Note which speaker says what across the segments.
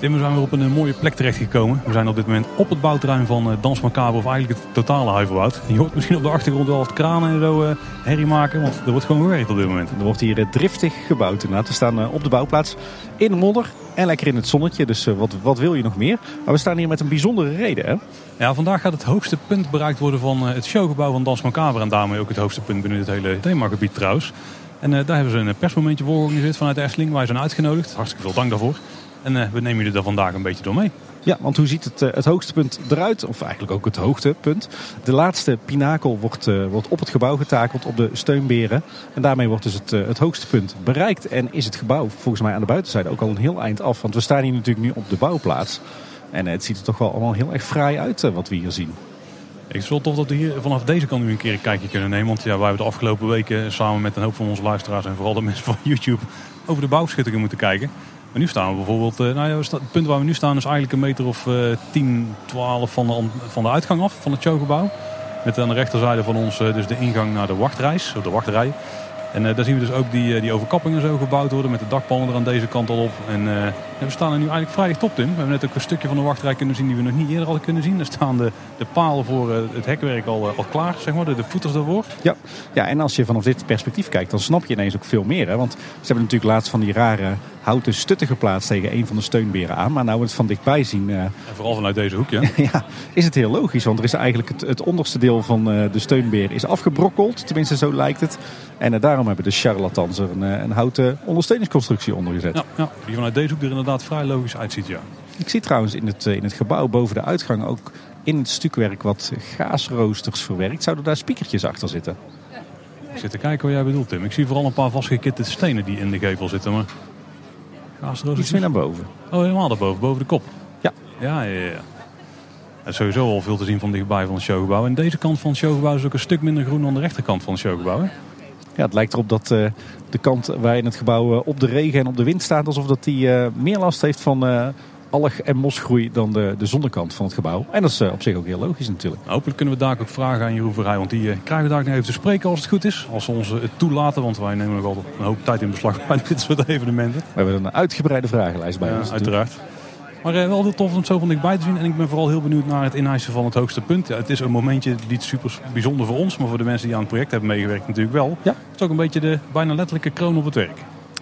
Speaker 1: Tim, we zijn weer op een eh, mooie plek terechtgekomen. We zijn op dit moment op het bouwterrein van eh, Dans Macabre, of eigenlijk het totale Huiverwoud. Je hoort misschien op de achtergrond wel wat kranen en zo uh, herrie maken, want er wordt gewoon gewerkt op dit moment.
Speaker 2: Er wordt hier driftig gebouwd inderdaad. We staan op de bouwplaats in de modder en lekker in het zonnetje, dus wat, wat wil je nog meer? Maar we staan hier met een bijzondere reden hè?
Speaker 1: Ja, vandaag gaat het hoogste punt bereikt worden van het showgebouw van Dans Macabre en daarmee ook het hoogste punt binnen het hele themagebied trouwens. En daar hebben ze een persmomentje voor georganiseerd vanuit de Efteling. Wij zijn uitgenodigd. Hartstikke veel dank daarvoor. En uh, we nemen jullie er vandaag een beetje door mee.
Speaker 2: Ja, want hoe ziet het, uh, het hoogste punt eruit? Of eigenlijk ook het hoogtepunt. De laatste pinakel wordt, uh, wordt op het gebouw getakeld op de steunberen. En daarmee wordt dus het, het hoogste punt bereikt. En is het gebouw volgens mij aan de buitenzijde ook al een heel eind af. Want we staan hier natuurlijk nu op de bouwplaats. En het ziet er toch wel allemaal heel erg fraai uit wat we hier zien.
Speaker 1: Ik vind het wel tof dat we hier vanaf deze kant nu een keer een kijkje kunnen nemen. Want ja, wij hebben de afgelopen weken samen met een hoop van onze luisteraars en vooral de mensen van YouTube over de bouwschuttingen moeten kijken. Maar nu staan we bijvoorbeeld, eh, nou ja, het punt waar we nu staan is eigenlijk een meter of 10, eh, 12 van de, van de uitgang af van het showgebouw. Met aan de rechterzijde van ons eh, dus de ingang naar de wachtreis, of de wachtrij. En daar zien we dus ook die, die overkappingen zo gebouwd worden met de dakpannen er aan deze kant al op. En we staan er nu eigenlijk vrij dicht Tim. We hebben net ook een stukje van de wachtrij kunnen zien die we nog niet eerder hadden kunnen zien. Er staan de, de palen voor het hekwerk al, al klaar, zeg maar, de, de voeters daarvoor.
Speaker 2: Ja. ja, en als je vanaf dit perspectief kijkt, dan snap je ineens ook veel meer. Hè? Want ze hebben natuurlijk laatst van die rare houten stutten geplaatst tegen een van de steunberen aan. Maar nou we het van dichtbij zien... Uh...
Speaker 1: En vooral vanuit deze hoek, ja.
Speaker 2: ja, is het heel logisch. Want er is eigenlijk het, het onderste deel van de steunbeer is afgebrokkeld. Tenminste, zo lijkt het. En daarom hebben de charlatans er een, een houten ondersteuningsconstructie onder gezet.
Speaker 1: Ja, ja, die vanuit deze hoek er inderdaad vrij logisch uitziet, ja.
Speaker 2: Ik zie trouwens in het, in het gebouw boven de uitgang ook in het stukwerk wat gaasroosters verwerkt. Zouden daar spiekertjes achter zitten?
Speaker 1: Ik zit te kijken wat jij bedoelt, Tim. Ik zie vooral een paar vastgekitte stenen die in de gevel zitten. Maar
Speaker 2: Iets meer naar boven.
Speaker 1: Oh, helemaal daarboven, boven de kop?
Speaker 2: Ja.
Speaker 1: Ja, ja, ja. Er is sowieso al veel te zien van dichtbij van het showgebouw. En deze kant van het showgebouw is ook een stuk minder groen dan de rechterkant van het showgebouw. Hè?
Speaker 2: Ja, het lijkt erop dat uh, de kant waar in het gebouw uh, op de regen en op de wind staat, alsof dat die uh, meer last heeft van alg- en mosgroei dan de, de zonnekant van het gebouw. En dat is op zich ook heel logisch natuurlijk.
Speaker 1: Hopelijk kunnen we daar ook vragen aan Jeroen Verrij, want die krijgen we daar nog even te spreken als het goed is. Als ze ons het toelaten, want wij nemen nog altijd een hoop tijd in beslag bij dit soort evenementen.
Speaker 2: We hebben een uitgebreide vragenlijst bij
Speaker 1: ja,
Speaker 2: ons.
Speaker 1: Uiteraard. Maar wel heel tof om het zo van dichtbij te zien. En ik ben vooral heel benieuwd naar het inhijsen van het hoogste punt. Ja, het is een momentje niet super bijzonder voor ons, maar voor de mensen die aan het project hebben meegewerkt natuurlijk wel.
Speaker 2: Ja.
Speaker 1: Het is ook een beetje de bijna letterlijke kroon op het werk.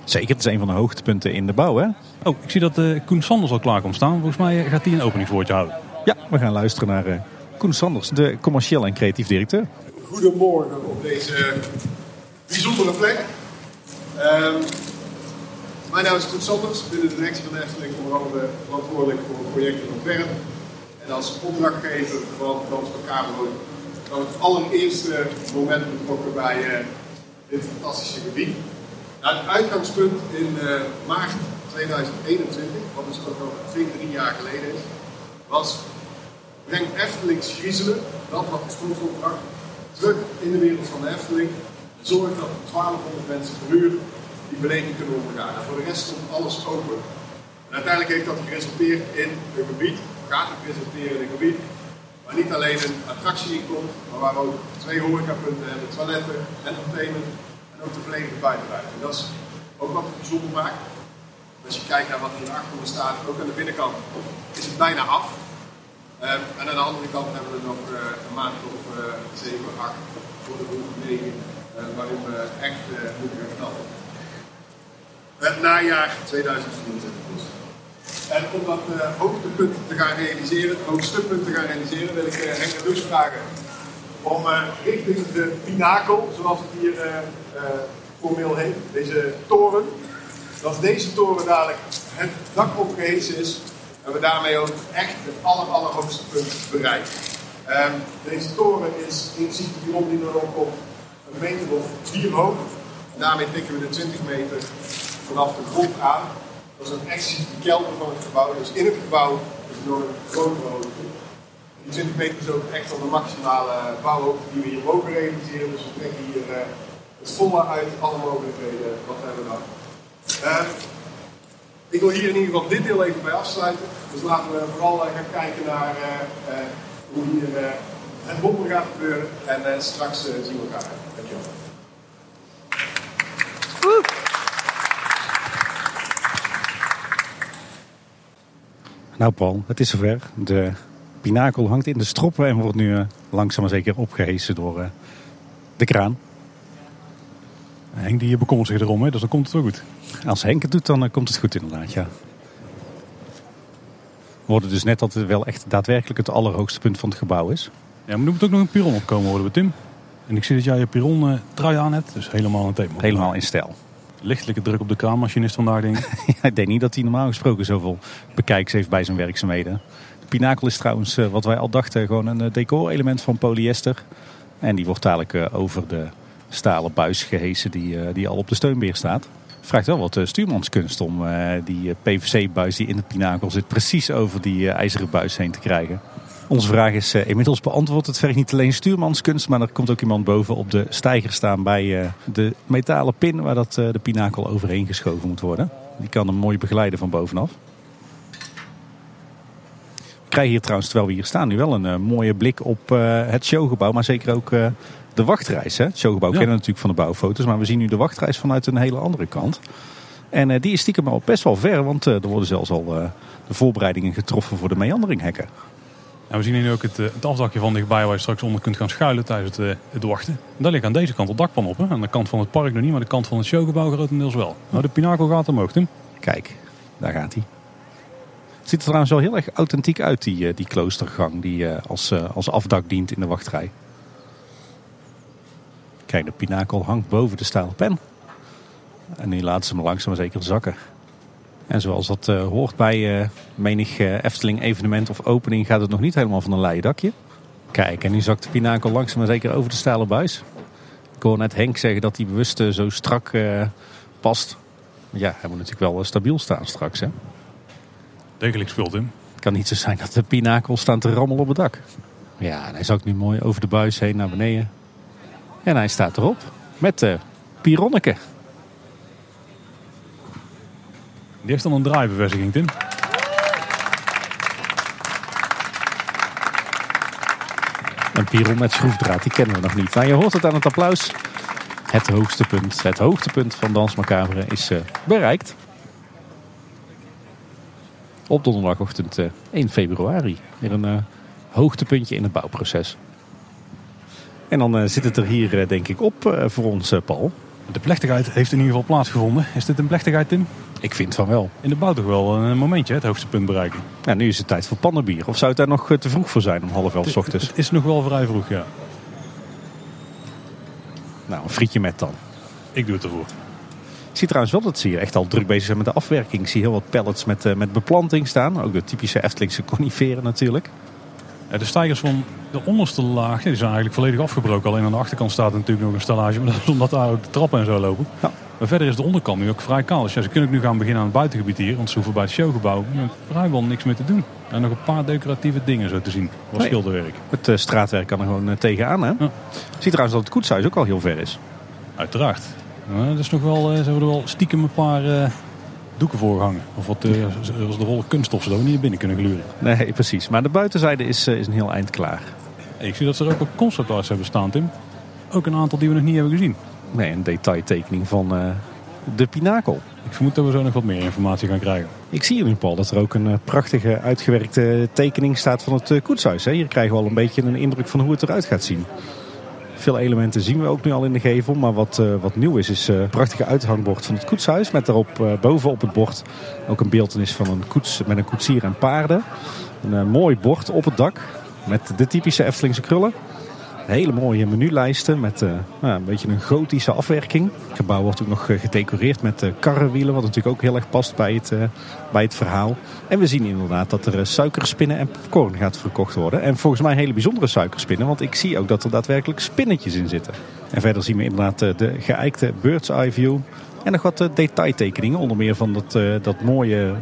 Speaker 2: Zeker, het is een van de hoogtepunten in de bouw hè?
Speaker 1: Oh, ik zie dat uh, Koen Sanders al klaar komt staan. Volgens mij gaat hij een openingswoordje houden.
Speaker 2: Ja, we gaan luisteren naar uh, Koen Sanders, de commercieel en creatief directeur.
Speaker 3: Goedemorgen op deze bijzondere plek. Um, mijn naam is Koen Sanders, binnen de directie van de Efteling onder andere verantwoordelijk voor het project en ontwerp. En als opdrachtgever van Macabre van het allereerste moment betrokken bij uh, dit fantastische gebied. Het uitgangspunt in uh, maart 2021, wat dus ook nog 2, 3 jaar geleden is, was breng Eftelings griezelen, dat wat oorsprongsopdracht, terug in de wereld van de Efteling. Zorg dat 1200 mensen per uur die beleving kunnen ondergaan. En voor de rest stond alles open. En uiteindelijk heeft dat geresulteerd in een gebied, gaat het resulteren in een gebied, waar niet alleen een attractie in komt, maar waar ook twee horecapunten hebben, toiletten, entertainment en ook de volledige buitenruimte. En dat is ook wat het bijzonder maakt. Als je kijkt naar wat hier achter staat, ook aan de binnenkant, is het bijna af. Um, en aan de andere kant hebben we nog uh, een maand of uh, 7, 8 voor de groep 9, uh, waarin we echt uh, moeten gaan knallen. Het najaar 2024 dus. En om dat uh, hoogtepunt te gaan realiseren, hoogste punt te gaan realiseren, wil ik Henk de Lus vragen om uh, richting de pinakel, zoals het hier formeel heet, deze toren, dat deze toren dadelijk het dak opgehezen is en we daarmee ook echt het aller, allerhoogste punt bereiken. Um, deze toren is inclusief de grond die erop komt een meter of vier hoog. En daarmee tikken we de 20 meter vanaf de grond aan. Dat is een exclusieve kelder van het gebouw. Dus in het gebouw is nog een grotere hoogte. Die 20 meter is ook echt al de maximale bouwhoogte die we hier mogen realiseren. Dus we trekken hier uh, het volle uit alle mogelijkheden wat we hebben dan. Uh, Ik wil hier in ieder geval dit deel even bij afsluiten. Dus laten we vooral gaan kijken naar hoe hier het boppen gaat gebeuren. En straks zien we elkaar. Dankjewel.
Speaker 2: Nou Paul, het is zover. De pinakel hangt in de stroppen en wordt nu langzaam maar zeker opgehesen door de kraan.
Speaker 1: Henk die bekommert zich erom, hè? dus dan komt het wel goed.
Speaker 2: Als Henk het doet, dan komt het goed inderdaad, ja. We worden dus net dat het wel echt daadwerkelijk het allerhoogste punt van het gebouw is.
Speaker 1: Ja, maar er moet ook nog een piron opkomen worden, Tim. En ik zie dat jij je piron uh, trui aan hebt, dus helemaal een thema.
Speaker 2: Helemaal in stijl.
Speaker 1: Lichtelijke druk op de kraanmachinist vandaag, denk ik.
Speaker 2: ja, ik denk niet dat hij normaal gesproken zoveel bekijks heeft bij zijn werkzaamheden. De pinakel is trouwens, uh, wat wij al dachten, gewoon een uh, decorelement van polyester. En die wordt dadelijk over de stalen buis gehesen die, die al op de steunbeer staat. Vraagt wel wat stuurmanskunst om die PVC-buis die in het pinakel zit precies over die ijzeren buis heen te krijgen. Onze vraag is inmiddels beantwoord. Het vergt niet alleen stuurmanskunst, maar er komt ook iemand boven op de steiger staan bij de metalen pin waar dat, de pinakel overheen geschoven moet worden. Die kan hem mooi begeleiden van bovenaf. Krijgen hier trouwens, terwijl we hier staan, nu wel een mooie blik op het showgebouw, maar zeker ook de wachtreis. Hè? Het showgebouw kennen we natuurlijk van de bouwfoto's, maar we zien nu de wachtreis vanuit een hele andere kant. En die is stiekem al best wel ver, want er worden zelfs al de voorbereidingen getroffen voor de meanderinghekken.
Speaker 1: Nou, we zien hier nu ook het, het afdakje van dichtbij waar je straks onder kunt gaan schuilen tijdens het, het wachten. Daar ligt aan deze kant het dakpan op. Hè? Aan de kant van het park nog niet, maar de kant van het showgebouw grotendeels wel. Nou, de pinakel gaat omhoog, Tim.
Speaker 2: Kijk, daar gaat hij. Het ziet er trouwens wel heel erg authentiek uit, die, die kloostergang die als, als afdak dient in de wachtrij. Kijk, de pinakel hangt boven de stalen pen. En nu laten ze hem langzaam maar zeker zakken. En zoals dat hoort bij menig Efteling evenement of opening gaat het nog niet helemaal van een leien dakje. Kijk, en nu zakt de pinakel langzaam maar zeker over de stalen buis. Ik hoor net Henk zeggen dat hij bewust zo strak past. Ja, hij moet natuurlijk wel stabiel staan straks. Hè?
Speaker 1: Degelijk speelt in.
Speaker 2: Het kan niet zo zijn dat de pinakel staan te rammelen op het dak. Ja, en hij zakt nu mooi over de buis heen naar beneden. En hij staat erop met de Pironneke.
Speaker 1: Die heeft dan een draaibevestiging, Tim.
Speaker 2: Een piron met schroefdraad, die kennen we nog niet. Maar je hoort het aan het applaus. Het hoogste punt, het hoogtepunt van Dans Macabre is uh, bereikt. Op donderdagochtend uh, 1 februari. Weer een uh, hoogtepuntje in het bouwproces. En dan uh, zit het er hier uh, denk ik op uh, voor ons, Paul.
Speaker 1: De plechtigheid heeft in ieder geval plaatsgevonden. Is dit een plechtigheid, Tim?
Speaker 2: Ik vind van wel.
Speaker 1: In de bouw toch wel een momentje, het hoogste punt bereiken.
Speaker 2: Ja, nu is het tijd voor pannenbier. Of zou het daar nog te vroeg voor zijn om half elf ochtends?
Speaker 1: Het is nog wel vrij vroeg, ja.
Speaker 2: Nou, een frietje met dan.
Speaker 1: Ik doe het ervoor.
Speaker 2: Zie trouwens wel dat ze hier echt al druk bezig zijn met de afwerking. Ik zie heel wat pallets met, met beplanting staan. Ook de typische Eftelingse coniferen natuurlijk.
Speaker 1: De stijgers van de onderste laag die zijn eigenlijk volledig afgebroken. Alleen aan de achterkant staat natuurlijk nog een stellage. Maar dat is omdat daar ook de trappen en zo lopen. Ja. Maar verder is de onderkant nu ook vrij kaal. Dus ja, ze kunnen ook nu gaan beginnen aan het buitengebied hier. Want ze hoeven bij het showgebouw vrijwel niks meer te doen. En nog een paar decoratieve dingen zo te zien. Wat nee. schilderwerk.
Speaker 2: Het uh, straatwerk kan er gewoon uh, tegenaan. Hè? Ja. Zie trouwens dat het koetshuis ook al heel ver is.
Speaker 1: Uiteraard. Ja, dat is nog wel, uh, ze hebben er wel stiekem een paar doeken voorgehangen. Of wat uh, de rolle kunststof zo niet binnen kunnen gluren.
Speaker 2: Nee, precies. Maar de buitenzijde is, uh, is een heel eind klaar.
Speaker 1: Ik zie dat ze er ook een conceptarts hebben staan, Tim. Ook een aantal die we nog niet hebben gezien.
Speaker 2: Nee, een detailtekening van uh, de pinakel.
Speaker 1: Ik vermoed dat we zo nog wat meer informatie gaan krijgen.
Speaker 2: Ik zie hier nu, Paul, dat er ook een prachtige uitgewerkte tekening staat van het koetshuis. Hè? Hier krijgen we al een beetje een indruk van hoe het eruit gaat zien. Veel elementen zien we ook nu al in de gevel. Maar wat, uh, wat nieuw is, is uh, een prachtige uithangbord van het koetshuis. Met daarop uh, boven op het bord ook een beeldenis van een koets met een koetsier en paarden. Een mooi bord op het dak met de typische Eftelingse krullen. Hele mooie menulijsten met uh, nou, een beetje een gotische afwerking. Het gebouw wordt ook nog gedecoreerd met uh, karrenwielen, wat natuurlijk ook heel erg past bij het, uh, bij het verhaal. En we zien inderdaad dat er suikerspinnen en popcorn gaat verkocht worden. En volgens mij hele bijzondere suikerspinnen, want ik zie ook dat er daadwerkelijk spinnetjes in zitten. En verder zien we inderdaad de geëikte bird's eye view. En nog wat detailtekeningen, onder meer van dat, dat mooie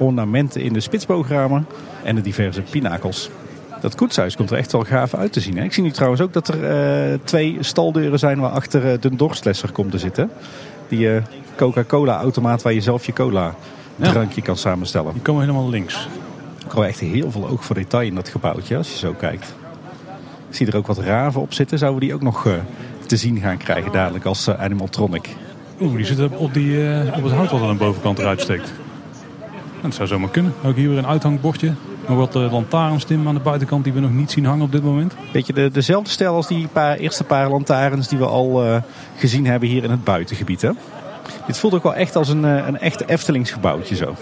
Speaker 2: ornamenten in de spitsboogramen en de diverse pinakels. Dat koetshuis komt er echt wel gaaf uit te zien. Hè? Ik zie nu trouwens ook dat er uh, twee staldeuren zijn waar achter uh, de dorstlesser komt te zitten. Die uh, Coca-Cola automaat waar je zelf je cola
Speaker 1: Ja.
Speaker 2: drankje kan samenstellen.
Speaker 1: Die komen helemaal links.
Speaker 2: Ik hou echt heel veel oog voor detail in dat gebouwtje als je zo kijkt. Ik zie er ook wat raven op zitten. Zouden we die ook nog eh, te zien gaan krijgen dadelijk als eh, animatronic?
Speaker 1: Oeh, die zitten op, die, eh, op het hout wat aan de bovenkant eruit steekt. Dat zou zomaar kunnen. Ook hier weer een uithangbordje. Nog wat uh, lantaarns Tim, aan de buitenkant die we nog niet zien hangen op dit moment.
Speaker 2: Beetje de, dezelfde stijl als die paar, eerste paar lantaarns die we al eh, gezien hebben hier in het buitengebied. Hè? Dit voelt ook wel echt als een, eh, een echte Eftelingsgebouwtje zo.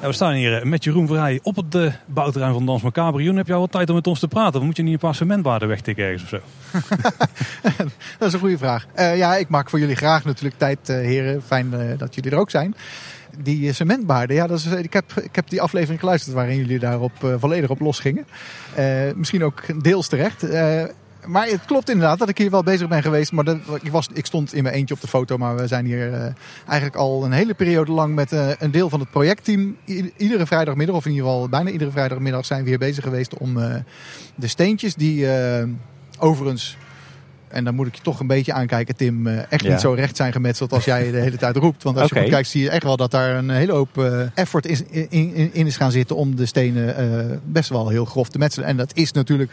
Speaker 1: Ja, we staan hier eh, met Jeroen Verheij op het eh, bouwterrein van Dans Macabre. Jeroen, heb je al wat tijd om met ons te praten? Of moet je niet een paar cementbaarden wegtikken ergens of zo?
Speaker 4: Dat is een goede vraag. Eh, ja, ik maak voor jullie graag natuurlijk tijd, eh, heren. Fijn eh, dat jullie er ook zijn. Die eh, cementbaarden, ja, dat is, ik, heb, ik heb die aflevering geluisterd waarin jullie daarop eh, volledig op losgingen. Eh, misschien ook deels terecht. Eh, maar het klopt inderdaad dat ik hier wel bezig ben geweest. Maar dat, ik, was, ik stond in mijn eentje op de foto. Maar we zijn hier eh, eigenlijk al een hele periode lang met eh, een deel van het projectteam. Iedere vrijdagmiddag, of in ieder geval bijna iedere vrijdagmiddag, zijn we hier bezig geweest om eh, de steentjes die eh, overigens. En dan moet ik je toch een beetje aankijken, Tim. eh, echt
Speaker 2: Ja.
Speaker 4: niet zo recht zijn gemetseld als jij de hele tijd roept. Want als je goed kijkt, zie je echt wel dat daar een hele hoop eh, effort is, in, in, in is gaan zitten om de stenen eh, best wel heel grof te metselen. En dat is natuurlijk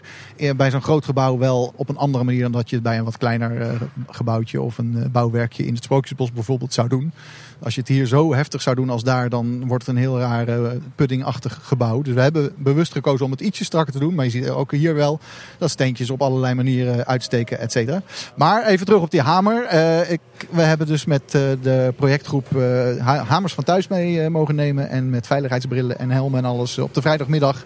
Speaker 4: bij zo'n groot gebouw wel op een andere manier dan dat je het bij een wat kleiner eh, gebouwtje of een bouwwerkje in het Sprookjesbos bijvoorbeeld zou doen. Als je het hier zo heftig zou doen als daar, dan wordt het een heel raar puddingachtig gebouw. Dus we hebben bewust gekozen om het ietsje strakker te doen. Maar je ziet ook hier wel dat steentjes op allerlei manieren uitsteken, et cetera. Maar even terug op die hamer. Eh, ik, we hebben dus met eh, de projectgroep eh, ha- hamers van thuis mee mogen nemen. En met veiligheidsbrillen en helmen en alles op de vrijdagmiddag.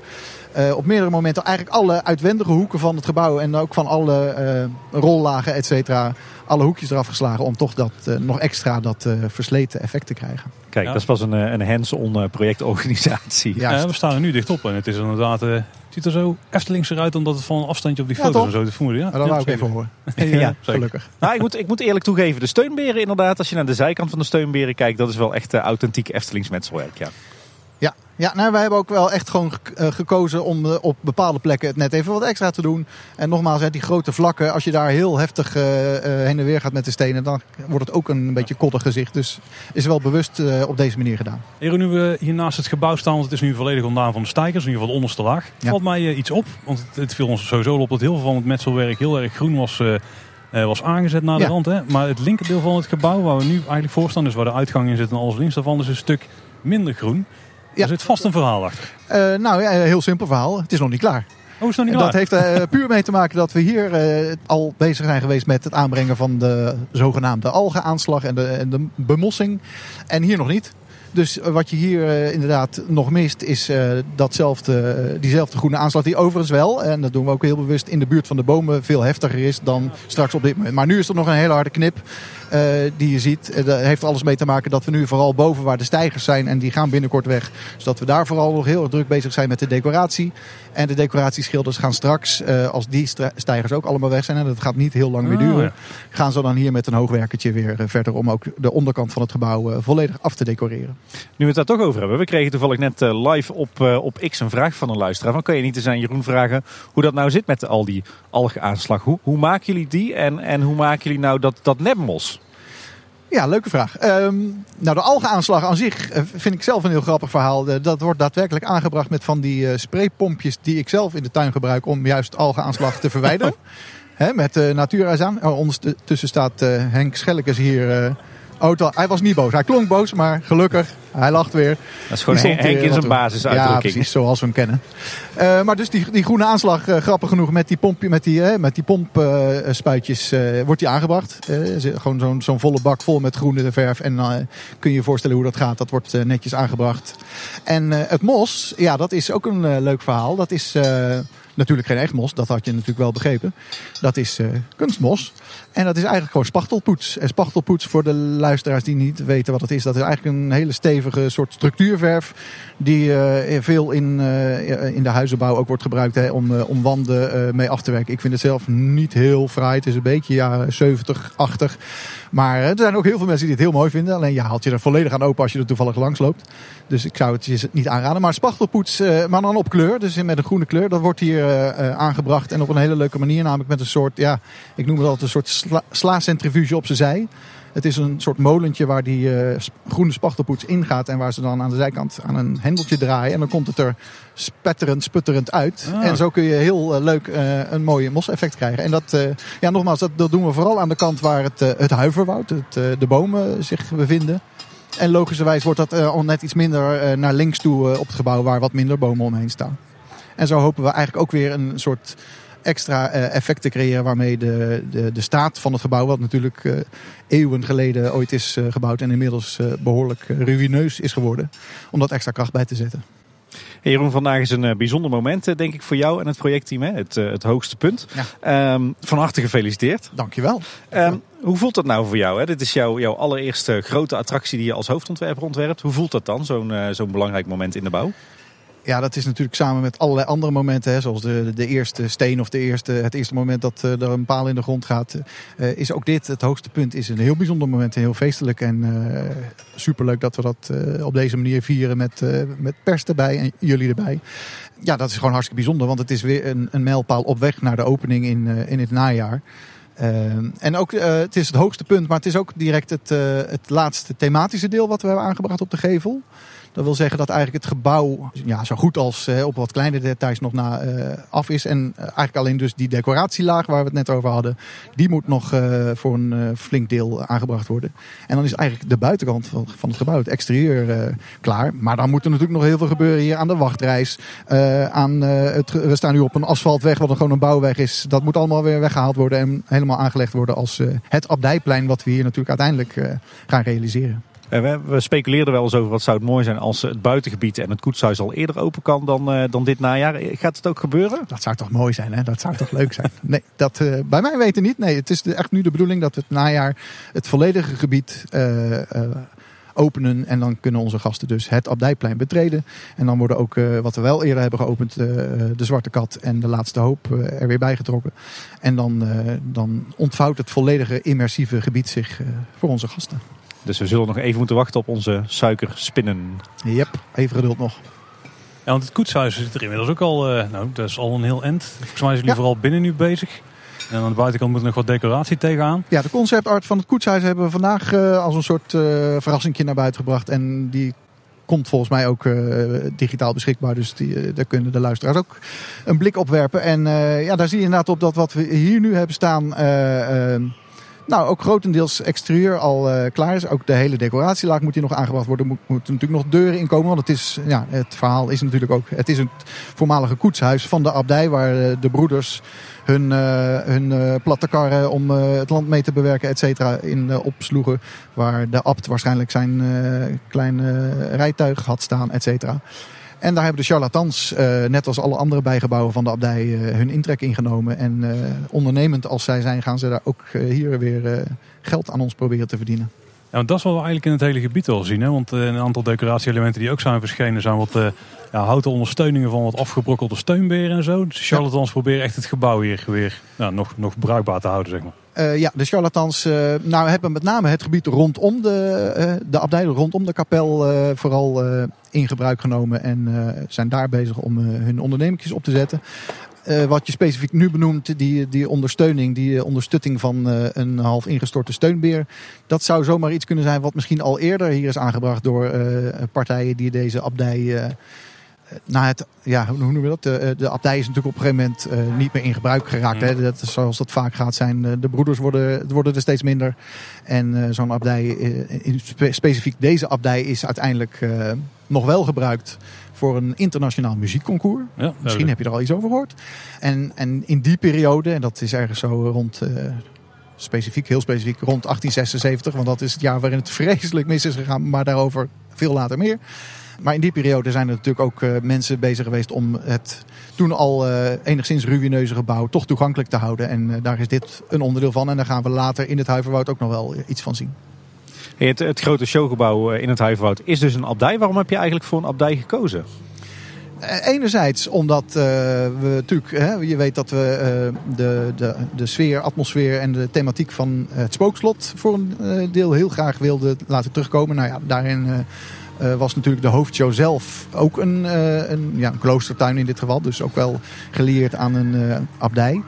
Speaker 4: Eh, op meerdere momenten eigenlijk alle uitwendige hoeken van het gebouw. En ook van alle eh, rollagen, et cetera. Alle hoekjes eraf geslagen om toch dat, eh, nog extra dat eh, versleten effect te krijgen.
Speaker 2: Kijk,
Speaker 1: Ja.
Speaker 2: dat is pas een, een hands-on projectorganisatie.
Speaker 4: Ja.
Speaker 1: We staan er nu dichtop en het is inderdaad... eh, het ziet er zo Eftelings eruit omdat het van een afstandje op die
Speaker 4: Ja,
Speaker 1: foto's en zo te vermoeden. Ja,
Speaker 4: Maar dat
Speaker 1: ja,
Speaker 4: wou ik even horen.
Speaker 2: Ja,
Speaker 4: gelukkig.
Speaker 2: Nou, ik moet, ik moet eerlijk toegeven, de steunberen inderdaad, als je naar de zijkant van de steunberen kijkt, dat is wel echt authentiek Eftelingsmetselwerk. Ja.
Speaker 4: Ja, ja nou, wij hebben ook wel echt gewoon eh, gekozen om eh, op bepaalde plekken het net even wat extra te doen. En nogmaals, hè, die grote vlakken, als je daar heel heftig eh, heen en weer gaat met de stenen, dan wordt het ook een beetje koddig gezicht. Dus is wel bewust op deze manier gedaan.
Speaker 1: Jeroen, nu we hier naast het gebouw staan, want het is nu volledig ontdaan van de stijgers, in ieder geval de onderste laag.
Speaker 4: Ja.
Speaker 1: Valt mij iets op, want het, het viel ons sowieso op dat heel veel van het metselwerk heel erg groen was, was aangezet naar de
Speaker 4: Ja.
Speaker 1: rand. Hè? Maar het linkerdeel van het gebouw, waar we nu eigenlijk voor staan, dus waar de uitgang in zit en alles links daarvan, is een stuk minder groen.
Speaker 4: Ja.
Speaker 1: Er zit vast een verhaal achter.
Speaker 4: Eh, nou ja, een heel simpel verhaal. Het is nog niet klaar.
Speaker 1: Oh, is nog niet klaar?
Speaker 4: dat heeft er puur mee te maken dat we hier eh, al bezig zijn geweest met het aanbrengen van de zogenaamde algenaanslag en de, en de bemossing. En hier nog niet. Dus eh, wat je hier eh, inderdaad nog mist is eh, datzelfde, diezelfde groene aanslag die overigens wel, en dat doen we ook heel bewust, in de buurt van de bomen veel heftiger is dan straks op dit moment. Maar nu is er nog een hele harde knip die je ziet. Dat heeft alles mee te maken dat we nu vooral boven waar de stijgers zijn en die gaan binnenkort weg. Dus dat we daar vooral nog heel erg druk bezig zijn met de decoratie. En de decoratieschilders gaan straks, als die stijgers ook allemaal weg zijn, en dat gaat niet heel lang meer
Speaker 1: Ah,
Speaker 4: duren,
Speaker 1: ja. gaan
Speaker 4: ze dan hier met een hoogwerkertje weer verder om ook de onderkant van het gebouw volledig af te decoreren.
Speaker 2: Nu we het daar toch over hebben, we kregen toevallig net eh, live op, eh, op X een vraag van een luisteraar. Van, kan je niet eens aan Jeroen vragen hoe dat nou zit met al die algeaanslag? Hoe, hoe maken jullie die en, en hoe maken jullie nou dat, dat nepmos?
Speaker 4: Ja, leuke vraag. Ehm, nou, de algenaanslag aan zich eh, vind ik zelf een heel grappig verhaal. Dat wordt daadwerkelijk aangebracht met van die spraypompjes die ik zelf in de tuin gebruik om juist algeaanslag te verwijderen. Met uh, Natura's aan. Oh, ondertussen staat uh, Henk Schellekes hier. Uh, oh, hij was niet boos. Hij klonk boos, maar gelukkig, hij lacht weer.
Speaker 2: Dat is gewoon Henk, in zijn basisuitdrukking.
Speaker 4: Ja, precies, zoals we hem kennen. Uh, maar dus die, die groene aanslag, uh, grappig genoeg, met die, pompje, met die, uh, met die pompspuitjes wordt die aangebracht. Eh, gewoon zo'n zo'n volle bak vol met groene verf. En dan kun je je voorstellen hoe dat gaat. Dat wordt eh, netjes aangebracht. En eh, het mos, ja, dat is ook een eh, leuk verhaal. Dat is eh, natuurlijk geen echt mos, dat had je natuurlijk wel begrepen. Dat is uh, kunstmos. En dat is eigenlijk gewoon spachtelpoets. En spachtelpoets, voor de luisteraars die niet weten wat het is, dat is eigenlijk een hele stevige soort structuurverf. Die uh, veel in, uh, in de huizenbouw ook wordt gebruikt hè, om, om wanden mee af te werken. Ik vind het zelf niet heel fraai. Het is een beetje jaren 70-achtig. Maar er zijn ook heel veel mensen die het heel mooi vinden. Alleen je haalt je er volledig aan open als je er toevallig langs loopt. Dus ik zou het niet aanraden. Maar spachtelpoets, maar dan op kleur. Dus met een groene kleur. Dat wordt hier aangebracht. En op een hele leuke manier. Namelijk met een soort, ja, ik noem het altijd een soort sla, op zijn zij. Het is een soort molentje waar die eh, groene spachtelpoets ingaat. En waar ze dan aan de zijkant aan een hendeltje draaien. En dan komt het er spetterend, sputterend uit.
Speaker 1: Ah.
Speaker 4: En zo kun je heel eh, leuk eh, een mooie mos-effect krijgen. En dat, eh, ja, nogmaals, dat, dat doen we vooral aan de kant waar het, het huiverwoud, het, de bomen zich bevinden. En logischerwijs wordt dat al net iets minder naar links toe op het gebouw waar wat minder bomen omheen staan. En zo hopen we eigenlijk ook weer een soort extra effect te creëren waarmee de, de, de staat van het gebouw, wat natuurlijk eeuwen geleden ooit is gebouwd en inmiddels eh, behoorlijk eh, ruïneus is geworden, om dat extra kracht bij te zetten.
Speaker 2: Hey Jeroen, vandaag is een eh, bijzonder moment, eh, denk ik, voor jou en het projectteam. Hè? Het, eh, het hoogste punt.
Speaker 4: Ja.
Speaker 2: Ehm, van harte gefeliciteerd.
Speaker 4: Dankjewel.
Speaker 2: Ehm, hoe voelt dat nou voor jou? Hè? Dit is jouw, jouw allereerste grote attractie die je als hoofdontwerper ontwerpt. Hoe voelt dat dan, zo'n zo'n belangrijk moment in de bouw?
Speaker 4: Ja, dat is natuurlijk samen met allerlei andere momenten, hè, zoals de, de eerste steen of de eerste, het eerste moment dat eh, er een paal in de grond gaat, eh, is ook dit, het hoogste punt, is een heel bijzonder moment en heel feestelijk. En eh, superleuk dat we dat op deze manier vieren met, met pers erbij en jullie erbij. Ja, dat is gewoon hartstikke bijzonder, want het is weer een, een mijlpaal op weg naar de opening in, in het najaar. En ook, het is het hoogste punt, maar het is ook direct het, het laatste thematische deel wat we hebben aangebracht op de gevel. Dat wil zeggen dat eigenlijk het gebouw ja, zo goed als eh, op wat kleine details nog na eh, af is. En eh, eigenlijk alleen dus die decoratielaag waar we het net over hadden, die moet nog voor een flink deel aangebracht worden. En dan is eigenlijk de buitenkant van, van het gebouw, het exterieur, klaar. Maar dan moet er natuurlijk nog heel veel gebeuren hier aan de wachtreis. aan, het, we staan nu op een asfaltweg, wat gewoon een bouwweg is. Dat moet allemaal weer weggehaald worden en helemaal aangelegd worden als het abdijplein, wat we hier natuurlijk uiteindelijk gaan realiseren.
Speaker 2: Eh, we, we speculeerden wel eens over wat zou het mooi zijn als het buitengebied en het koetshuis al eerder open kan dan, eh, dan dit najaar. Eh, Gaat het ook gebeuren?
Speaker 4: Dat zou toch mooi zijn, hè? Dat zou toch leuk zijn? Nee, dat bij mij weten niet. Nee, het is echt nu de bedoeling dat het najaar het volledige gebied openen. En dan kunnen onze gasten dus het Abdijplein betreden. En dan worden ook, wat we wel eerder hebben geopend, de Zwarte Kat en de Laatste Hoop er weer bijgetrokken. En dan, dan ontvouwt het volledige immersieve gebied zich voor onze gasten.
Speaker 2: Dus we zullen nog even moeten wachten op onze suikerspinnen.
Speaker 4: Yep, even geduld nog.
Speaker 1: Ja, want het koetshuis zit er inmiddels ook al, eh, nou, dat is al een heel end. Volgens mij zijn jullie
Speaker 4: Ja.
Speaker 1: vooral binnen nu bezig. En aan de buitenkant moet er nog wat decoratie tegenaan.
Speaker 4: Ja, de conceptart van het koetshuis hebben we vandaag eh, als een soort eh verrassingje naar buiten gebracht. En die komt volgens mij ook eh, digitaal beschikbaar. Dus die, daar kunnen de luisteraars ook een blik op werpen. En eh, ja, daar zie je inderdaad op dat wat we hier nu hebben staan... nou, ook grotendeels exterieur al eh, klaar is. Ook de hele decoratielaag moet hier nog aangebracht worden. Er moet, moeten natuurlijk nog deuren inkomen. Want het, is, ja, het verhaal is natuurlijk ook... Het is een voormalige koetshuis van de abdij... waar eh, de broeders hun, eh, hun platte karren om het land mee te bewerken, et cetera, in opsloegen. Waar de abt waarschijnlijk zijn kleine rijtuig had staan, et cetera. En daar hebben de charlatans, eh, net als alle andere bijgebouwen van de abdij, eh, hun intrek ingenomen. En eh, ondernemend als zij zijn, gaan ze daar ook hier weer geld aan ons proberen te verdienen.
Speaker 1: Ja, want dat is wat we eigenlijk in het hele gebied al zien. Hè? Want een aantal decoratie-elementen die ook zijn verschenen zijn wat ja, houten ondersteuningen van wat afgebrokkelde steunberen en zo. Dus charlatans proberen echt het gebouw hier weer nou, nog, nog bruikbaar te houden, zeg maar.
Speaker 4: Eh, ja, de charlatans eh, nou, hebben met name het gebied rondom de, eh de abdij, rondom de kapel, vooral in gebruik genomen. En zijn daar bezig om hun ondernemingjes op te zetten. Wat je specifiek nu benoemt, die, die ondersteuning, die ondersteuning van een half ingestorte steunbeer. Dat zou zomaar iets kunnen zijn wat misschien al eerder hier is aangebracht door partijen die deze abdij. Eh, na het, ja, hoe noemen we dat? De, eh, de abdij is natuurlijk op een gegeven moment eh, niet meer in gebruik geraakt. Hè? Dat is zoals dat vaak gaat zijn. De broeders worden, worden er steeds minder. En zo'n abdij, in spe- specifiek deze abdij, is uiteindelijk nog wel gebruikt voor een internationaal muziekconcours.
Speaker 1: Ja,
Speaker 4: Misschien heb je er al iets over gehoord. En, en in die periode, en dat is ergens zo rond, specifiek, heel specifiek, rond 1876. Want dat is het jaar waarin het vreselijk mis is gegaan. Maar daarover veel later meer. Maar in die periode zijn er natuurlijk ook eh, mensen bezig geweest om het toen al eh, enigszins ruïneuze gebouw toch toegankelijk te houden. En eh, daar is dit een onderdeel van. En daar gaan we later in het Huiverwoud ook nog wel iets van zien.
Speaker 2: Het, het grote showgebouw in het Huiverwoud is dus een abdij. Waarom heb je eigenlijk voor een abdij gekozen?
Speaker 4: Eh, Enerzijds omdat eh, we natuurlijk, hè, je weet dat we eh, de, de, de sfeer, atmosfeer en de thematiek van het spookslot voor een deel heel graag wilden laten terugkomen. Nou ja, daarin was natuurlijk de hoofdshow zelf ook een, een, ja, een kloostertuin in dit geval. Dus ook wel gelieerd aan een abdij.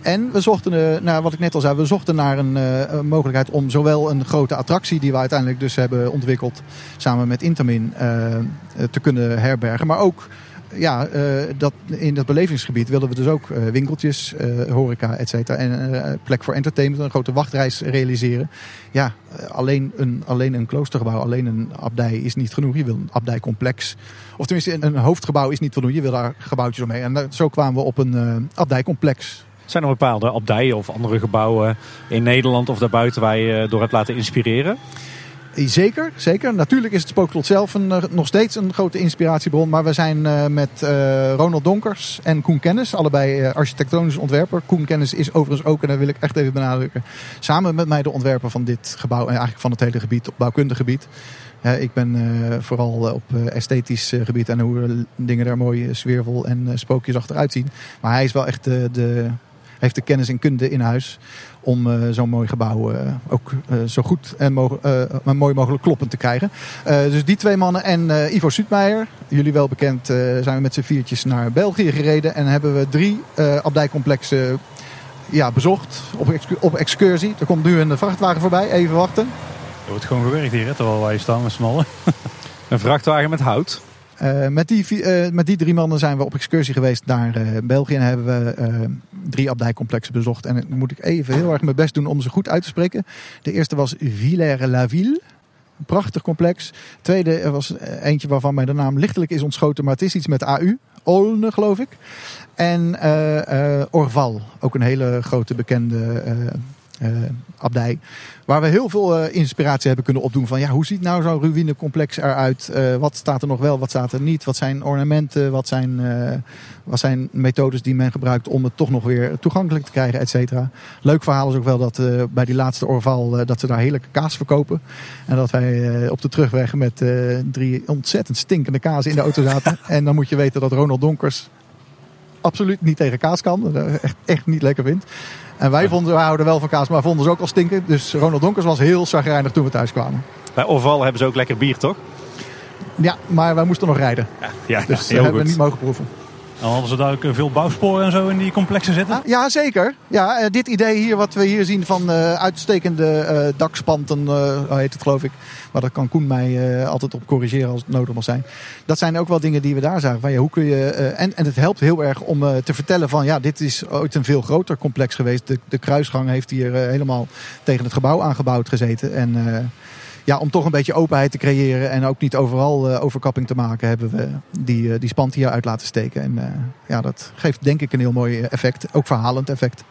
Speaker 4: En we zochten, naar wat ik net al zei, we zochten naar een, mogelijkheid om zowel een grote attractie die we uiteindelijk dus hebben ontwikkeld samen met Intamin eh, te kunnen herbergen, maar ook ja, eh, dat, in dat belevingsgebied wilden we dus ook eh, winkeltjes, eh, horeca, et cetera. En plek voor entertainment, een grote wachtreis realiseren. Ja, alleen, een, alleen een kloostergebouw, alleen een abdij is niet genoeg. Je wil een abdijcomplex. Of tenminste, een, hoofdgebouw is niet voldoende. Je wil daar gebouwtjes omheen. En zo kwamen we op een abdijcomplex.
Speaker 2: Zijn er bepaalde abdijen of andere gebouwen in Nederland of daarbuiten waar je door hebt laten inspireren?
Speaker 4: Zeker, zeker. Natuurlijk is het spookslot zelf een, eh, nog steeds een grote inspiratiebron. Maar we zijn eh, met eh, Ronald Donkers en Koen Kennis, allebei architectonisch ontwerper. Koen Kennis is overigens ook, en dat wil ik echt even benadrukken, samen met mij de ontwerper van dit gebouw en eigenlijk van het hele gebied, op bouwkundig gebied. Ik ben vooral op esthetisch gebied en hoe dingen er mooi sfeervol en spookjes achteruit zien. Maar hij is wel echt de, heeft de kennis en kunde in huis om eh, zo'n mooi gebouw eh, ook eh, zo goed en moge- eh, maar mooi mogelijk kloppend te krijgen. Eh, dus die twee mannen en eh, Ivo Suutmeijer, jullie wel bekend, eh, zijn we met z'n viertjes naar België gereden en hebben we drie eh abdijcomplexen ja, bezocht op, excu- op excursie. Er komt nu een vrachtwagen voorbij, even wachten.
Speaker 1: Er wordt gewoon gewerkt hier, hè, terwijl wij staan met z'n allen.
Speaker 2: Een vrachtwagen met hout.
Speaker 4: Eh, met, die, eh, met die drie mannen zijn we op excursie geweest naar eh, België en hebben we drie abdijcomplexen bezocht. En dan moet ik even heel erg mijn best doen om ze goed uit te spreken. De eerste was Villers-la-Ville. Een prachtig complex. Tweede was eentje waarvan mij de naam lichtelijk is ontschoten, maar het is iets met AU. Olne, geloof ik. En Orval, ook een hele grote bekende abdij. Waar we heel veel eh, inspiratie hebben kunnen opdoen van ja, hoe ziet nou zo'n ruïnecomplex eruit? Eh, wat staat er nog wel, wat staat er niet? Wat zijn ornamenten? Wat zijn, eh, wat zijn methodes die men gebruikt om het toch nog weer toegankelijk te krijgen, et cetera? Leuk verhaal is ook wel dat bij die laatste Orval dat ze daar heerlijke kaas verkopen. En dat wij op de terugweg met drie ontzettend stinkende kaas in de auto zaten. en dan moet je weten dat Ronald Donkers absoluut niet tegen kaas kan. Echt, echt niet lekker vindt. En wij vonden, wij houden wel van kaas, maar vonden ze ook al stinken. Dus Ronald Donkers was heel zagrijnig toen we thuis kwamen.
Speaker 2: Bij Orval hebben ze ook lekker bier, toch?
Speaker 4: Ja, maar wij moesten nog rijden.
Speaker 2: Ja,
Speaker 4: Dus dat hebben we niet
Speaker 2: goed.
Speaker 4: mogen proeven.
Speaker 1: Dan hadden ze ook eh, veel bouwsporen en zo in die complexen zitten.
Speaker 4: Ah, ja, zeker. Ja, eh, dit idee hier, wat we hier zien van eh, uitstekende dakspanten, hoe heet het geloof ik. Maar dat kan Koen mij altijd op corrigeren als het nodig mag zijn. Dat zijn ook wel dingen die we daar zagen. Van, ja, hoe kun je, en, en het helpt heel erg om te vertellen van ja, dit is ooit een veel groter complex geweest. De, de kruisgang heeft hier helemaal tegen het gebouw aangebouwd gezeten. En ja, om toch een beetje openheid te creëren en ook niet overal eh, overkapping te maken, hebben we die, eh, die spant hier uit laten steken. En eh, ja, dat geeft denk ik een heel mooi effect. Ook verhalend effect.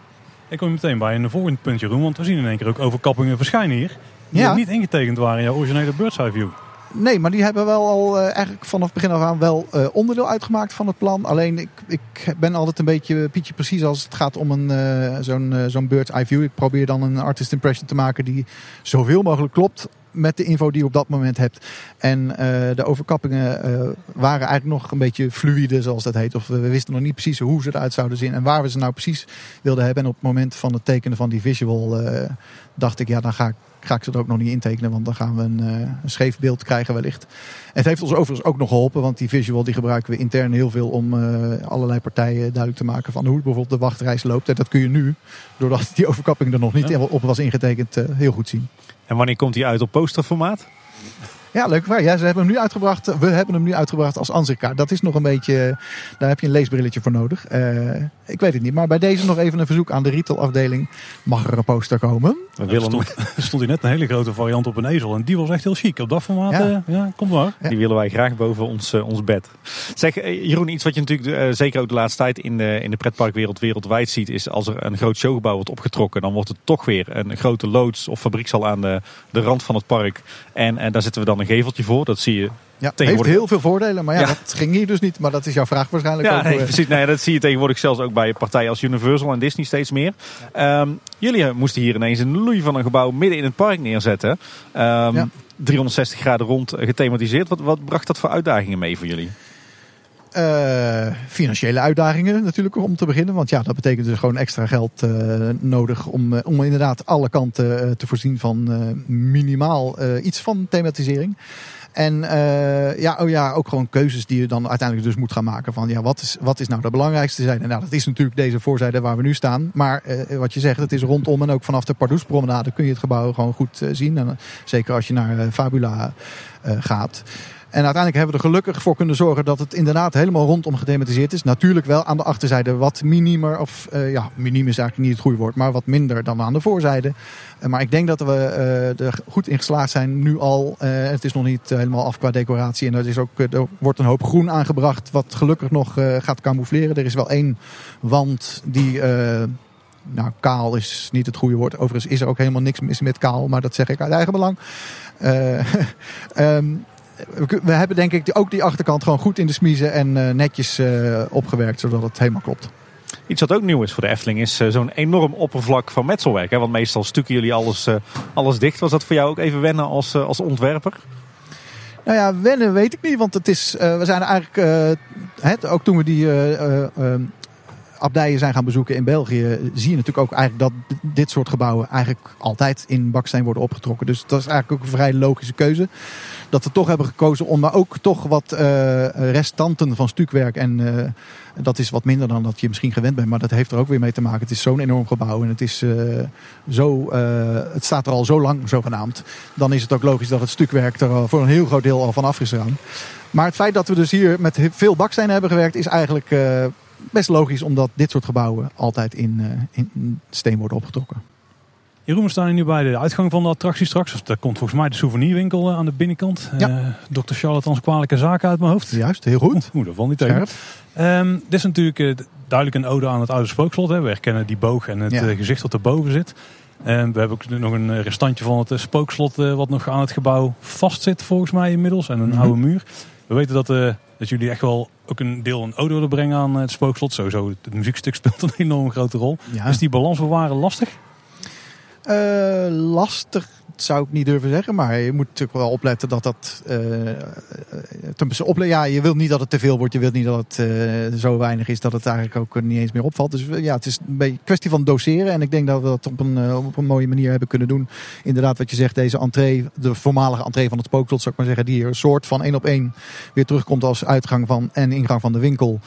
Speaker 1: Ik kom meteen bij een volgend puntje, Roem. Want we zien in één keer ook overkappingen verschijnen hier. Die
Speaker 4: Ja.
Speaker 1: niet ingetekend waren in jouw originele bird's eye view.
Speaker 4: Nee, maar die hebben wel al eh, eigenlijk vanaf begin af aan wel eh, onderdeel uitgemaakt van het plan. Alleen ik, ik ben altijd een beetje Pietje precies als het gaat om een, eh, zo'n eh, zo'n bird's eye view. Ik probeer dan een artist impression te maken die zoveel mogelijk klopt met de info die je op dat moment hebt. En eh, de overkappingen eh, waren eigenlijk nog een beetje fluïde, zoals dat heet. Of we, wisten nog niet precies hoe ze eruit zouden zien en waar we ze nou precies wilden hebben. En op het moment van het tekenen van die visual eh, dacht ik, ja, dan ga ik ga ik ze er ook nog niet intekenen, want dan gaan we een, eh, een scheef beeld krijgen wellicht. Het heeft ons overigens ook nog geholpen, want die visual die gebruiken we intern heel veel om eh, allerlei partijen duidelijk te maken van hoe bijvoorbeeld de wachtreis loopt. En dat kun je nu, doordat die overkapping er nog niet
Speaker 1: Ja.
Speaker 4: op was ingetekend, eh, heel goed zien.
Speaker 2: En wanneer komt hij uit op posterformaat?
Speaker 4: Ja, leuke vraag. Ja, ze hebben hem nu uitgebracht. We hebben hem nu uitgebracht als ansichtkaart. Dat is nog een beetje. Daar heb je een leesbrilletje voor nodig. Eh, ik weet het niet. Maar bij deze nog even een verzoek aan de retailafdeling. Mag er een poster komen?
Speaker 2: We
Speaker 1: Er
Speaker 2: willen
Speaker 1: stond, er stond hier net een hele grote variant op een ezel. En die was echt heel chic. Op dat formaat,
Speaker 4: Ja.
Speaker 1: ja, ja kom maar.
Speaker 4: Ja.
Speaker 2: Die willen wij graag boven ons, eh, ons bed. Zeg, eh, Jeroen, iets wat je natuurlijk eh, zeker ook de laatste tijd in de, in de pretparkwereld wereldwijd ziet, is als er een groot showgebouw wordt opgetrokken, dan wordt het toch weer een grote loods of fabriekshal aan de, de rand van het park. En, en daar zetten we dan een geveltje voor. Dat zie je.
Speaker 4: Ja, heeft heel veel voordelen. Maar ja,
Speaker 2: Ja.
Speaker 4: dat ging hier dus niet. Maar dat is jouw vraag waarschijnlijk
Speaker 2: Ja,
Speaker 4: ook.
Speaker 2: nee,
Speaker 4: eh,
Speaker 2: precies. Nee, dat zie je tegenwoordig zelfs ook bij partijen als Universal en Disney steeds meer. Ehm, jullie eh, moesten hier ineens een loei van een gebouw midden in het park neerzetten. Ehm,
Speaker 4: Ja.
Speaker 2: 360 graden rond eh, gethematiseerd. Wat, wat bracht dat voor uitdagingen mee voor jullie?
Speaker 4: Eh, financiële uitdagingen natuurlijk om te beginnen. Want ja, dat betekent dus gewoon extra geld eh, nodig om, eh, om inderdaad alle kanten te voorzien van minimaal iets van thematisering. En uh, ja, oh ja, ook gewoon keuzes die je dan uiteindelijk dus moet gaan maken. Van ja, wat is, wat is nou de belangrijkste zijde? Nou, dat is natuurlijk deze voorzijde waar we nu staan. Maar uh, wat je zegt, het is rondom en ook vanaf de Pardoespromenade kun je het gebouw gewoon goed uh, zien. En, zeker als je naar Fabula gaat. En uiteindelijk hebben we er gelukkig voor kunnen zorgen dat het inderdaad helemaal rondom gedematiseerd is. Natuurlijk wel aan de achterzijde wat minimer, of uh, ja, minim is eigenlijk niet het goede woord, maar wat minder dan aan de voorzijde. Uh, maar ik denk dat we uh, er goed in geslaagd zijn nu al. het is nog niet helemaal af qua decoratie en er, is ook, er wordt een hoop groen aangebracht wat gelukkig nog gaat camoufleren. Er is wel één wand die nou, kaal is niet het goede woord. Overigens is er ook helemaal niks mis met kaal, maar dat zeg ik uit eigen belang. Um, we hebben denk ik ook die achterkant gewoon goed in de smiezen en uh, netjes uh, opgewerkt, zodat het helemaal klopt.
Speaker 2: Iets wat ook nieuw is voor de Efteling is uh, zo'n enorm oppervlak van metselwerk. Hè? Want meestal stukken jullie alles, alles dicht. Was dat voor jou ook even wennen als, als ontwerper?
Speaker 4: Nou ja, wennen weet ik niet, want het is, we zijn eigenlijk, het, ook toen we die abdijen zijn gaan bezoeken in België, zie je natuurlijk ook eigenlijk dat dit soort gebouwen eigenlijk altijd in baksteen worden opgetrokken. Dus dat is eigenlijk ook een vrij logische keuze. Dat we toch hebben gekozen om maar ook toch wat uh, restanten van stukwerk. En uh, dat is wat minder dan dat je misschien gewend bent. Maar dat heeft er ook weer mee te maken. Het is zo'n enorm gebouw en het, is, zo, het staat er al zo lang zogenaamd. Dan is het ook logisch dat het stukwerk er voor een heel groot deel al van af is. Maar het feit dat we dus hier met veel baksteen hebben gewerkt is eigenlijk best logisch omdat dit soort gebouwen altijd in, uh, in steen worden opgetrokken.
Speaker 1: Jeroen, we staan nu bij de uitgang van de attractie straks. Daar komt volgens mij de souvenirwinkel eh, aan de binnenkant. Ja. Uh, Dr. Charlatans kwalijke zaken uit mijn hoofd.
Speaker 4: Juist, heel goed.
Speaker 1: Oeh, dat valt niet tegen. Um, dit is natuurlijk uh, duidelijk een ode aan het oude spookslot. Hè. We herkennen die boog en het ja. gezicht dat erboven zit. En we hebben ook nog een restantje van het spookslot wat nog aan het gebouw vastzit volgens mij inmiddels. En een mm -hmm. oude muur. We weten dat, dat jullie echt wel ook een deel een ode willen brengen aan het spookslot. Sowieso, het muziekstuk speelt een enorm grote rol. Ja. Is die balans bewaren lastig?
Speaker 4: Uh, lastig zou ik niet durven zeggen. Maar je moet natuurlijk wel opletten dat dat. Uh, ja, je wilt niet dat het te veel wordt. Je wilt niet dat het uh, zo weinig is dat het eigenlijk ook niet eens meer opvalt. Dus ja, het is een beetje kwestie van doseren. En ik denk dat we dat op een, op een mooie manier hebben kunnen doen. Inderdaad, wat je zegt, deze entree, de voormalige entree van het spookslot, zou ik maar zeggen, die een soort van één op één weer terugkomt als uitgang van en ingang van de winkel.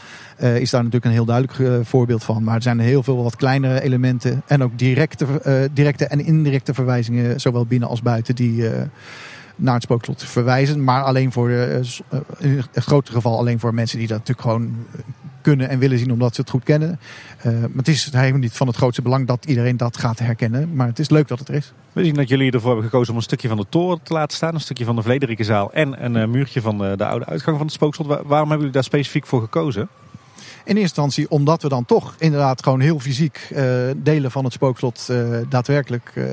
Speaker 4: Uh, is daar natuurlijk een heel duidelijk uh, voorbeeld van. Maar er zijn heel veel wat kleinere elementen en ook directe, uh, directe en indirecte verwijzingen, zowel binnen als buiten, die naar het spookslot verwijzen. Maar alleen voor, in het grotere geval, alleen voor mensen die dat natuurlijk gewoon kunnen en willen zien omdat ze het goed kennen. Maar het is helemaal niet van het grootste belang dat iedereen dat gaat herkennen. Maar het is leuk dat het er is.
Speaker 2: We zien dat jullie ervoor hebben gekozen om een stukje van de toren te laten staan. Een stukje van de Vlederikenzaal en een muurtje van de, oude uitgang van het spookslot. Waarom hebben jullie daar specifiek voor gekozen?
Speaker 4: In eerste instantie omdat we dan toch inderdaad gewoon heel fysiek uh, delen van het spookslot uh, daadwerkelijk uh,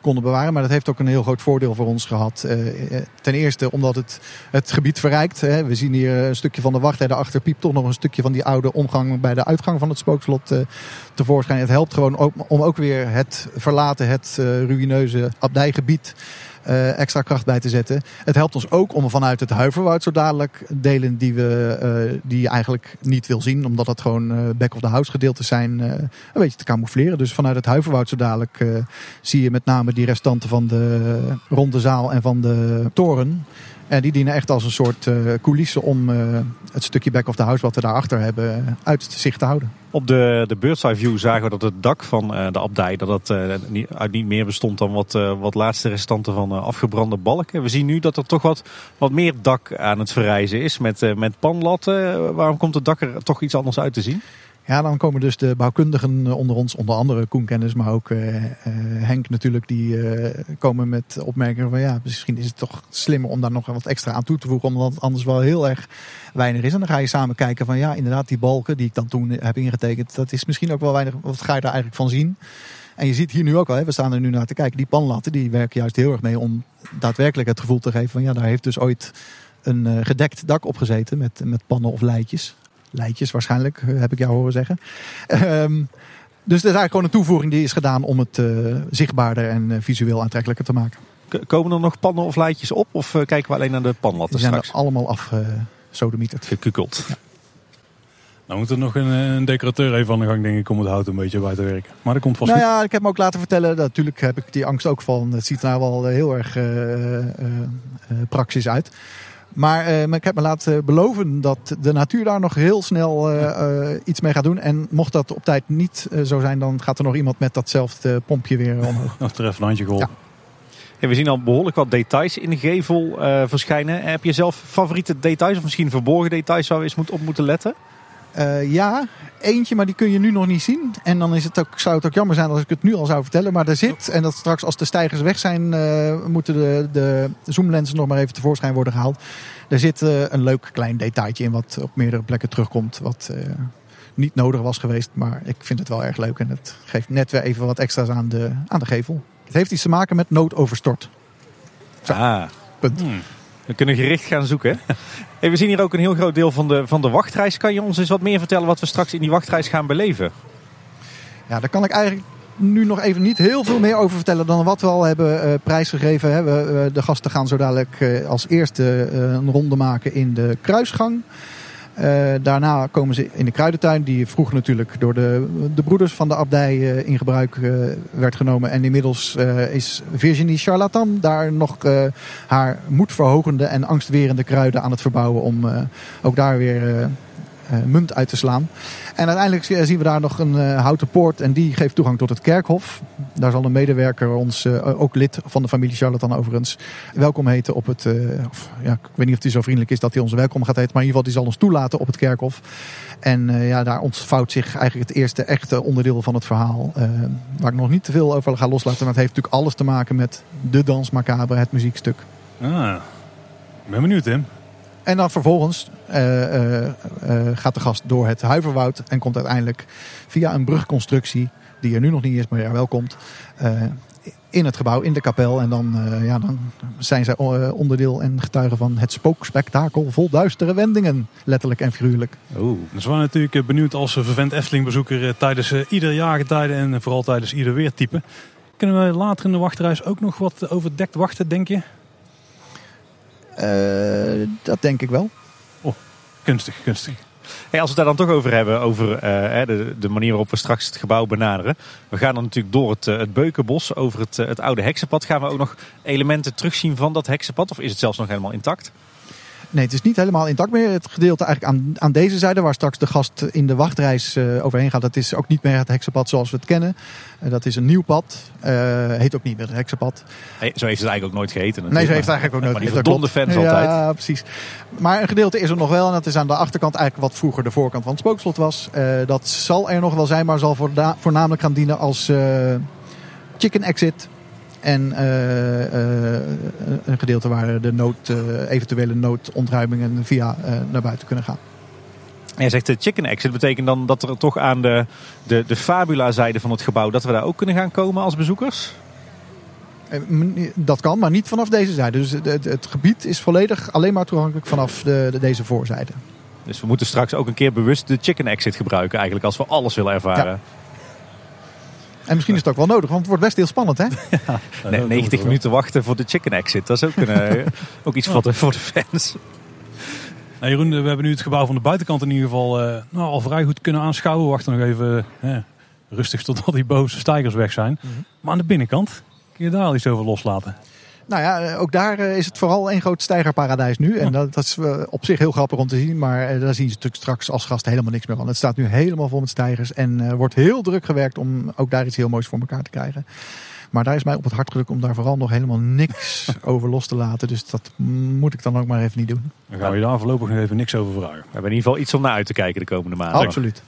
Speaker 4: konden bewaren. Maar dat heeft ook een heel groot voordeel voor ons gehad. ten eerste omdat het het gebied verrijkt. Hè. We zien hier een stukje van de wacht en daarachter piept toch nog een stukje van die oude omgang bij de uitgang van het spookslot tevoorschijn. Het helpt gewoon ook, om ook weer het verlaten, het ruïneuze abdijgebied uh, extra kracht bij te zetten. Het helpt ons ook om vanuit het huiverwoud zo dadelijk delen die, we, uh, die je eigenlijk niet wil zien. Omdat het gewoon uh, back of the house gedeeltes zijn. een beetje te camoufleren. Dus vanuit het huiverwoud zo dadelijk zie je met name die restanten van de ronde zaal en van de toren. En die dienen echt als een soort uh, coulisse om uh, het stukje back of the house wat we daarachter hebben uit zicht te houden.
Speaker 2: Op de, de bird's eye view zagen we dat het dak van de abdij dat niet, uit niet meer bestond dan wat, wat laatste restanten van afgebrande balken. We zien nu dat er toch wat, wat meer dak aan het verrijzen is met, met panlatten. waarom komt het dak er toch iets anders uit te zien?
Speaker 4: Ja, dan komen dus de bouwkundigen eh, onder ons, onder andere Koen Kennis, maar ook uh, uh, Henk natuurlijk, die komen met opmerkingen van ja, misschien is het toch slimmer om daar nog wat extra aan toe te voegen, omdat het anders wel heel erg weinig is. En dan ga je samen kijken van ja, inderdaad, die balken die ik dan toen heb ingetekend, dat is misschien ook wel weinig, wat ga je daar eigenlijk van zien? En je ziet hier nu ook al, hè, we staan er nu naar te kijken, die panlatten die werken juist heel erg mee om daadwerkelijk het gevoel te geven van ja, daar heeft dus ooit een gedekt dak op gezeten met, met pannen of leidjes leidjes waarschijnlijk, eh, heb ik jou horen zeggen. Um, dus dat is eigenlijk gewoon een toevoeging die is gedaan om het uh, zichtbaarder en uh, visueel aantrekkelijker te maken.
Speaker 2: Komen er nog pannen of leidjes op? Of uh, kijken we alleen naar de panlatten
Speaker 4: Die zijn
Speaker 2: straks?
Speaker 4: er allemaal afgesodemieterd.
Speaker 2: Gekukeld. Ja.
Speaker 1: Nou moet er nog een, een decorateur even aan de gang, denk ik, om het hout een beetje bij te werken. Maar dat komt vast
Speaker 4: Nou
Speaker 1: goed.
Speaker 4: ja, ik heb me ook laten vertellen. Dat, natuurlijk heb ik die angst ook van. Het ziet er nou wel eh, heel erg eh, eh, eh, praktisch uit. Maar, eh, maar ik heb me laten beloven dat de natuur daar nog heel snel eh, eh, iets mee gaat doen. En mocht dat op tijd niet zo zijn, dan gaat er nog iemand met datzelfde pompje weer omhoog.
Speaker 1: Nog een handje geholpen.
Speaker 2: Hey, we zien al behoorlijk wat details in de gevel verschijnen. Heb je zelf favoriete details of misschien verborgen details waar we eens moet, op moeten letten?
Speaker 4: Eh, ja, eentje, maar die kun je nu nog niet zien. En dan is het ook, zou het ook jammer zijn als ik het nu al zou vertellen. Maar er zit, en dat straks als de stijgers weg zijn, eh, moeten de, de zoomlenzen nog maar even tevoorschijn worden gehaald. Er zit eh, een leuk klein detailtje in wat op meerdere plekken terugkomt. Wat niet nodig was geweest, maar ik vind het wel erg leuk. En het geeft net weer even wat extra's aan de, aan de gevel. Het heeft iets te maken met noodoverstort. Zo.
Speaker 2: Ah,
Speaker 4: Punt.
Speaker 1: Hmm.
Speaker 2: we kunnen gericht gaan zoeken. we zien hier ook een heel groot deel van de, van de wachtreis. Kan je ons eens wat meer vertellen wat we straks in die wachtreis gaan beleven?
Speaker 4: Ja, daar kan ik eigenlijk nu nog even niet heel veel meer over vertellen dan wat we al hebben eh, prijsgegeven. Hè. We, eh, de gasten gaan zo dadelijk eh, als eerste een ronde maken in de kruisgang. Eh, daarna komen ze in de kruidentuin, die vroeger natuurlijk door de, de broeders van de abdij eh, in gebruik eh, werd genomen. En inmiddels is Virginie Charlatan daar nog haar moedverhogende en angstwerende kruiden aan het verbouwen om ook daar weer munt uit te slaan. En uiteindelijk zie- zien we daar nog een eh, houten poort en die geeft toegang tot het kerkhof. Daar zal een medewerker ons, eh, ook lid van de familie Charlatan overigens, welkom heten op het... eh, of, ja, ik weet niet of hij zo vriendelijk is dat hij ons welkom gaat heten, maar in ieder geval die zal ons toelaten op het kerkhof. En eh, ja, daar ontvouwt zich eigenlijk het eerste echte onderdeel van het verhaal. eh, waar ik nog niet te veel over ga loslaten, maar het heeft natuurlijk alles te maken met de dans macabre, het muziekstuk.
Speaker 1: Ah, ik ben benieuwd, Tim.
Speaker 4: En dan vervolgens eh, eh, eh, gaat de gast door het huiverwoud en komt uiteindelijk via een brugconstructie, die er nu nog niet is, maar er wel komt, eh, in het gebouw, in de kapel. En dan, eh, ja, dan zijn zij onderdeel en getuige van het spookspektakel vol duistere wendingen, letterlijk en figuurlijk.
Speaker 2: Oeh.
Speaker 1: Dus we waren natuurlijk benieuwd als vervent Efteling-bezoeker eh, tijdens eh, ieder jaargetijde en vooral tijdens ieder weertype. Kunnen we later in de wachtreis ook nog wat overdekt wachten, denk je?
Speaker 4: Eh, dat denk ik wel.
Speaker 1: Kunstig, kunstig.
Speaker 2: Hey, als we het daar dan toch over hebben, over eh, de, de manier waarop we straks het gebouw benaderen. We gaan dan natuurlijk door het, eh, het Beukenbos, over het, het oude heksenpad. Gaan we ook nog elementen terugzien van dat heksenpad? Of is het zelfs nog helemaal intact?
Speaker 4: Nee, het is niet helemaal intact meer. Het gedeelte eigenlijk aan, aan deze zijde, waar straks de gast in de wachtreis eh, overheen gaat, dat is ook niet meer het heksenpad zoals we het kennen. Eh, dat is een nieuw pad. Eh, heet ook niet meer het heksenpad.
Speaker 2: Hey, zo heeft het eigenlijk ook nooit geheten.
Speaker 4: Nee, ze heeft eigenlijk ook nooit
Speaker 2: Maar die fans
Speaker 4: Ja,
Speaker 2: altijd.
Speaker 4: precies. Maar een gedeelte is er nog wel. En dat is aan de achterkant eigenlijk wat vroeger de voorkant van het spookslot was. Dat zal er nog wel zijn, maar zal voornamelijk gaan dienen als chicken exit. En eh, eh, een gedeelte waar de nood, eh, eventuele noodontruimingen via naar buiten kunnen gaan.
Speaker 2: Jij zegt de chicken exit. betekent dan dat er toch aan de, de, de fabula-zijde van het gebouw... dat we daar ook kunnen gaan komen als bezoekers?
Speaker 4: Dat kan, maar niet vanaf deze zijde. Dus het, gebied is volledig alleen maar toegankelijk vanaf de, de- deze voorzijde.
Speaker 2: Dus we moeten straks ook een keer bewust de chicken exit gebruiken... eigenlijk als we alles willen ervaren.
Speaker 4: En misschien is het ook wel nodig, want het wordt best heel spannend, hè?
Speaker 2: Nee, 90 minuten wachten voor de chicken exit. Dat is ook, een, eh, ook iets voor de, voor de fans.
Speaker 1: Nou, Jeroen, we hebben nu het gebouw van de buitenkant in ieder geval eh, nou, al vrij goed kunnen aanschouwen. We wachten nog even eh, rustig totdat die bovenste stijgers weg zijn. Maar aan de binnenkant, kun je daar al iets over loslaten?
Speaker 4: Nou ja, eh, ook daar eh, is het vooral een groot stijgerparadijs nu. En dat, dat is eh, op zich heel grappig om te zien. Maar daar zien ze natuurlijk straks als gasten helemaal niks meer van. Het staat nu helemaal vol met stijgers. En eh, wordt heel druk gewerkt om ook daar iets heel moois voor elkaar te krijgen. Maar daar is mij op het hart gedrukt om daar vooral nog helemaal niks over los te laten. Dus dat moet ik dan ook maar even niet doen.
Speaker 1: Dan gaan we je daar voorlopig nog even niks over vragen.
Speaker 2: We hebben in ieder geval iets om naar uit te kijken de komende maanden.
Speaker 4: Absoluut.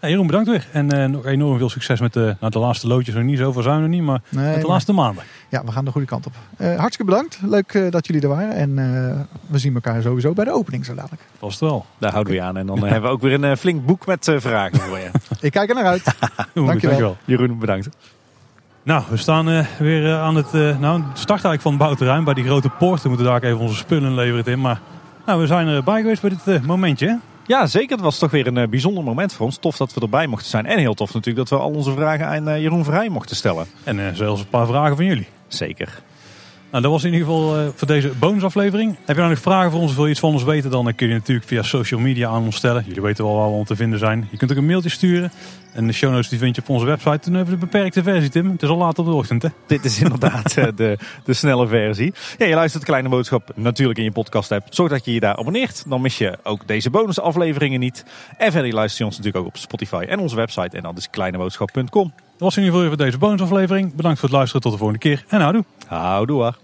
Speaker 1: Hey, Jeroen, bedankt weer. En eh, nog enorm veel succes met de, nou, de laatste loodjes. Nog niet zoveel zijn we nog niet, maar
Speaker 4: Nee,
Speaker 1: met de
Speaker 4: maar-
Speaker 1: laatste maanden.
Speaker 4: Ja, we gaan de goede kant op. Eh, hartstikke bedankt. Leuk eh, dat jullie er waren. En eh, we zien elkaar sowieso bij de opening zo dadelijk.
Speaker 1: Vast wel.
Speaker 2: Daar houden we je aan. En dan eh, hebben we ook weer een eh, flink boek met eh, vragen voor je.
Speaker 4: Ik kijk er naar uit.
Speaker 1: Goed,
Speaker 4: Dankjewel.
Speaker 2: Jeroen, bedankt.
Speaker 1: Nou, we staan eh, weer eh, aan het eh, nou, start eigenlijk van het bouwterrein. Bij die grote poort. We moeten daar ook even onze spullen leveren in. Maar nou, we zijn erbij geweest bij dit eh, momentje.
Speaker 2: Ja, zeker. Het was toch weer een eh, bijzonder moment voor ons. Tof dat we erbij mochten zijn. En heel tof natuurlijk dat we al onze vragen aan eh, Jeroen Vrij mochten stellen.
Speaker 1: En eh, zelfs een paar vragen van jullie.
Speaker 2: Zeker.
Speaker 1: Nou, dat was in ieder geval uh, voor deze bonusaflevering. Heb je nou nog vragen voor ons of wil je iets van ons weten? Dan kun je natuurlijk via social media aan ons stellen. Jullie weten wel waar we om te vinden zijn. Je kunt ook een mailtje sturen. En de show notes die vind je op onze website. Toen hebben we de beperkte versie, Tim. Het is al laat op de ochtend, hè?
Speaker 2: Dit is inderdaad de, de snelle versie. Ja, je luistert Kleine Boodschap natuurlijk in je podcast app. Zorg dat je je daar abonneert. Dan mis je ook deze bonusafleveringen niet. En verder luister je ons natuurlijk ook op Spotify en onze website. En dat is kleineboodschap.com.
Speaker 1: Dat was in ieder geval voor deze bonusaflevering. Bedankt voor het luisteren. Tot de volgende keer. En houdoe.
Speaker 2: Houdoe.